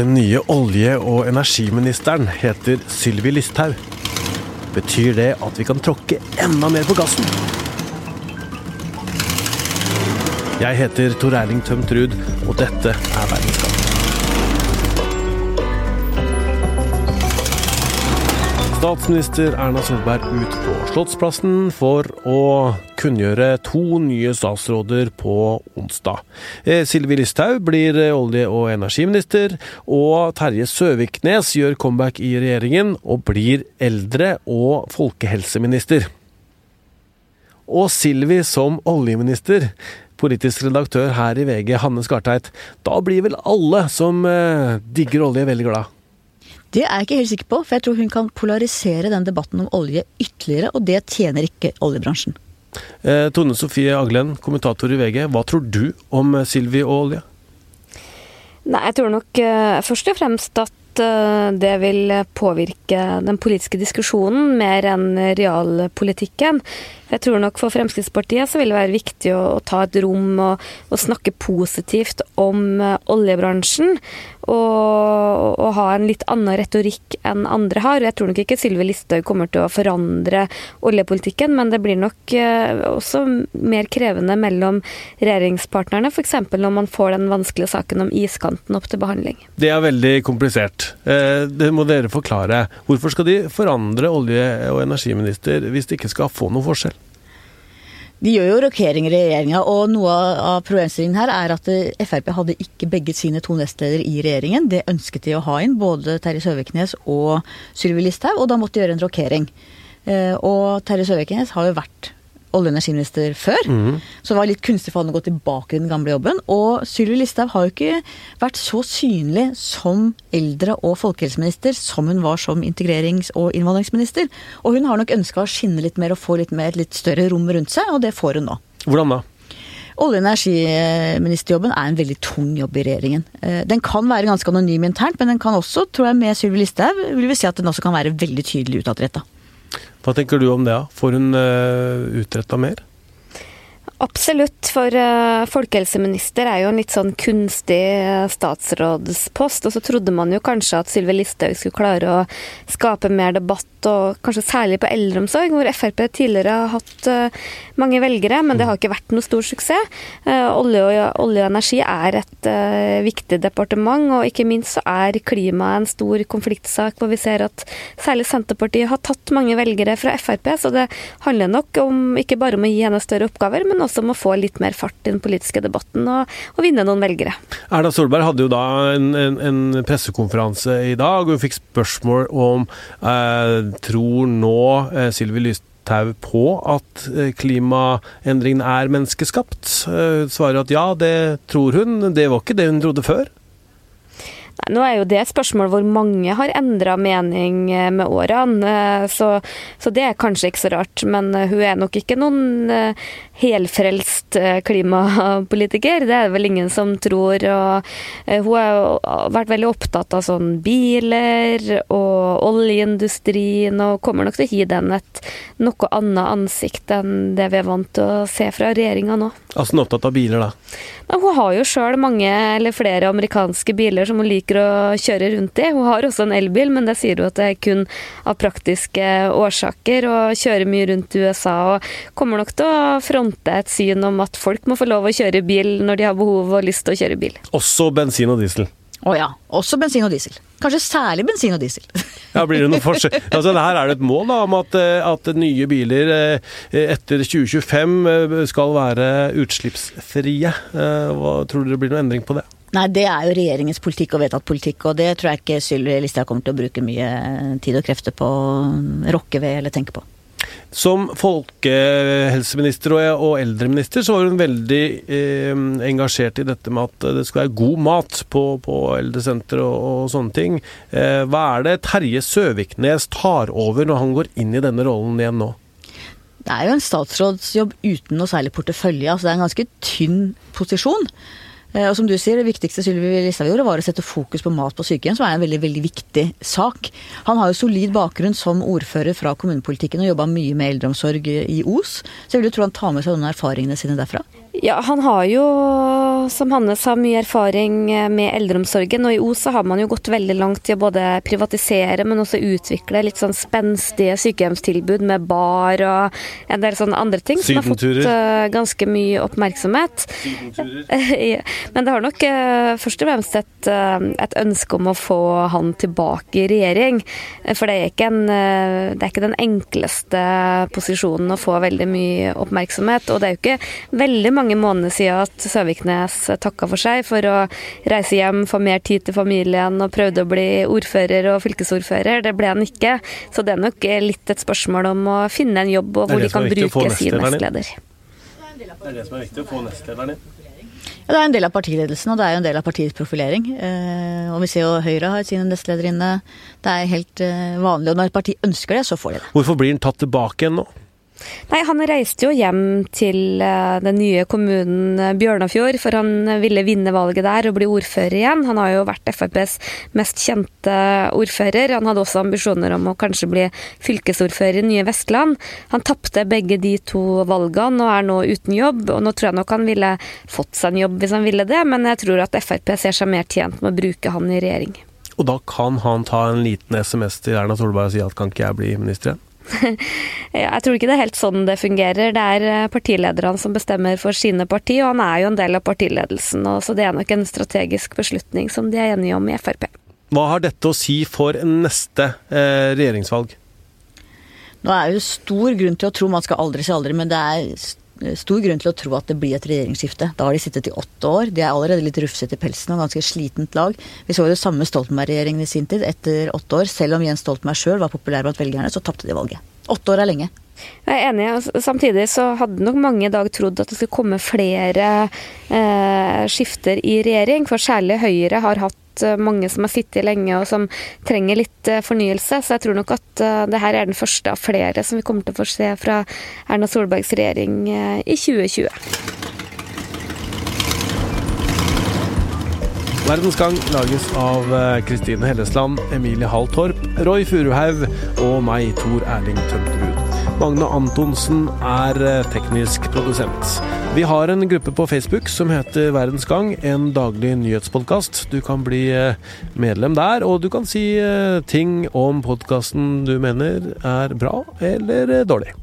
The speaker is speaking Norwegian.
Den nye olje- og energiministeren heter Sylvi Listhaug. Betyr det at vi kan tråkke enda mer på gassen? Jeg heter Tor Erling Tømt Ruud, og dette er Verdenskamp. Statsminister Erna Solberg ut på Slottsplassen for å kunngjøre to nye statsråder på onsdag. Silvi Sylvi Listhaug blir eh, olje- og energiminister, og Terje Søviknes gjør comeback i regjeringen og blir eldre- og folkehelseminister. Og Sylvi som oljeminister politisk redaktør her i VG, Hanne Skarteit. Da blir vel alle som eh, digger olje, veldig glad? Det er jeg ikke helt sikker på, for jeg tror hun kan polarisere den debatten om olje ytterligere, og det tjener ikke oljebransjen. Eh, Tone Sofie Aglen, kommentator i VG. Hva tror du om eh, Silvi og olje? Nei, jeg tror nok uh, først og fremst at uh, det vil påvirke den politiske diskusjonen mer enn realpolitikken. Jeg tror nok for Fremskrittspartiet så vil det være viktig å, å ta et rom og, og snakke positivt om uh, oljebransjen. Og, og, ha en litt annen retorikk enn andre har. Jeg tror nok ikke Sylvi Listhaug kommer til å forandre oljepolitikken, men det blir nok uh, også mer krevende mellom regjeringspartnerne, f.eks. når man får den vanskelige saken om iskanten opp til behandling. Det er veldig komplisert. Eh, det må dere forklare. Hvorfor skal de forandre olje- og energiminister hvis de ikke skal få noe forskjell? De gjør jo rokeringer i regjeringa, og noe av problemstillingen her er at eh, Frp hadde ikke begge sine to nestledere i regjeringen. Det ønsket de å ha inn, både Terje Søviknes og Sylvi Listhaug, og da måtte de gjøre en rokering. Eh, og Terje Søviknes har jo vært olje- og energiminister før, mm. så det var litt kunstig for han å gå tilbake i den gamle jobben. Og Sylvi Listhaug har jo ikke vært så synlig som eldre- og folkehelseminister som hun var som integrerings- og innvandringsminister. Og hun har nok ønska å skinne litt mer og få litt mer, litt større rom rundt seg, og det får hun nå. Hvordan da? Olje- og energiministerjobben er en veldig tung jobb i regjeringen. Den kan være ganske anonym internt, men den kan også, tror jeg, med Sylvi Listhaug, vil vi si at den også kan være veldig tydelig utadretta. Hva tenker du om det? Får hun uh, utretta mer? Absolutt, for uh, folkehelseminister er jo en litt sånn kunstig statsrådspost. Og så trodde man jo kanskje at Sylvi Listhaug skulle klare å skape mer debatt, og kanskje særlig på eldreomsorg, hvor Frp tidligere har hatt uh, mange velgere, men det har ikke vært noe stor suksess. Olje, og, olje, og, energi er et viktig departement, og ikke minst så er klima en stor konfliktsak, hvor vi ser at særlig Senterpartiet har tatt mange velgere fra Frp, så det handler nok om, ikke bare om å gi henne større oppgaver, men også også om å få litt mer fart i den politiske debatten og, og vinne noen velgere. Erna Solberg hadde jo da en, en, en pressekonferanse i dag, og hun fikk spørsmål om eh, tror nå eh, Sylvi Lystad på at eh, klimaendringene er menneskeskapt. Hun eh, svarer at ja, det tror hun. Det var ikke det hun trodde før. Nei, nå er jo det et spørsmål hvor mange har endra mening eh, med årene, så, så, det er kanskje ikke så rart. Men hun er nok ikke noen helfrelst klimapolitiker, det er det vel ingen som tror. Og hun har vært veldig opptatt av sånn biler og oljeindustrien, og kommer nok til å gi den et noe annet ansikt enn det vi er vant til å se fra regjeringa nå. Altså hun er opptatt av biler, da? Hun har jo sjøl mange eller flere amerikanske biler som hun liker å kjøre rundt i. Hun har også en elbil, men det sier hun at det er kun av praktiske årsaker. Og kjører mye rundt i USA og kommer nok til å fronte et syn om at folk må få lov å kjøre bil når de har behov og lyst til å kjøre bil. Også bensin og diesel? Å ja. Også bensin og diesel. Kanskje særlig bensin og diesel. ja, Blir det noe forskjell? Altså, her er det et mål da, om at, at nye biler etter 2025 skal være utslippsfrie. Hva Tror du det blir noen endring på det? Nei, det er jo regjeringens politikk og vedtatt politikk, og det tror jeg ikke Sylvi Listhaug kommer til å bruke mye tid og krefter på å rokke ved eller tenke på. Som folkehelseminister og eldreminister så var hun veldig eh, engasjert i dette med at det skal være god mat på, på eldresentre og, og, sånne ting. Eh, hva er det Terje Søviknes tar over når han går inn i denne rollen igjen nå? Det er jo en statsrådsjobb uten noe særlig portefølje. altså Det er en ganske tynn posisjon. Og som du sier, Det viktigste Sylvi Listhaug gjorde, var å sette fokus på mat på sykehjem, som er en veldig veldig viktig sak. Han har jo solid bakgrunn som ordfører fra kommunepolitikken og jobba mye med eldreomsorg i Os, så jeg vil jo tro han tar med seg noen erfaringene sine derfra. Ja, han har jo, som Hannes har mye erfaring med eldreomsorgen. Og i Os har man jo gått veldig langt i å både privatisere, men også utvikle litt sånn spenstige sykehjemstilbud med bar og en del sånne andre ting. Som har fått uh, ganske mye oppmerksomhet. men det har nok uh, først og fremst et, et, ønske om å få han tilbake i regjering. For det er ikke, en, det er ikke den enkleste posisjonen å få veldig mye oppmerksomhet. Og det er jo ikke veldig mange mange måneder siden at Søviknes takka for seg for å reise hjem, få mer tid til familien og prøvde å bli ordfører og fylkesordfører. Det ble han ikke. Så det er nok litt et spørsmål om å finne en jobb og hvor de kan bruke sin nestleder. Det er det som er viktig, å få nestlederen inn. Ja, det er en del av partiledelsen, og det er jo en del av partiets profilering. Eh, og vi ser jo Høyre har sine nestledere inne. Det er helt eh, vanlig. Og når et parti ønsker det, så får de det. Hvorfor blir den tatt tilbake igjen nå? Nei, Han reiste jo hjem til eh, den nye kommunen eh, Bjørnafjord, for han ville vinne valget der og bli ordfører igjen. Han har jo vært FrPs mest kjente ordfører. Han hadde også ambisjoner om å kanskje bli fylkesordfører i nye Vestland. Han tapte begge de to valgene og er nå uten jobb. og Nå tror jeg nok han ville fått seg en jobb hvis han ville det, men jeg tror at Frp ser seg mer tjent med å bruke han i regjering. Og da kan han ta en liten SMS til Erna Solberg og si at kan ikke jeg bli minister igjen? Jeg tror ikke det er helt sånn det fungerer. Det er eh, partilederne som bestemmer for sine parti, og han er jo en del av partiledelsen. Så det er nok en strategisk beslutning som de er enige om i Frp. Hva har dette å si for neste eh, regjeringsvalg? Nå er det jo stor grunn til å tro, man skal aldri si aldri, men det er stor grunn til å tro at det blir et regjeringsskifte. Da har de sittet i åtte år. De er allerede litt rufsete i pelsen og ganske slitent lag. Vi så jo det samme Stoltenberg-regjeringen i sin tid, etter åtte år. Selv om Jens Stoltenberg sjøl var populær blant velgerne, så tapte de valget. Åtte år er lenge. Jeg er enig. Samtidig så hadde nok mange i dag trodd at det skulle komme flere eh, skifter i regjering. For særlig Høyre har hatt eh, mange som har sittet lenge og som trenger litt eh, fornyelse. Så jeg tror nok at uh, det her er den første av flere som vi kommer til å få se fra Erna Solbergs regjering i 2020. Verdens Gang lages av Kristine Hellesland, Emilie Hall Torp, Roy Furuhaug og meg, Tor Erling Tømterud. Magne Antonsen er teknisk produsent. Vi har en gruppe på Facebook som heter Verdens Gang, en daglig nyhetspodkast. Du kan bli medlem der, og du kan si ting om podkasten du mener er bra eller dårlig.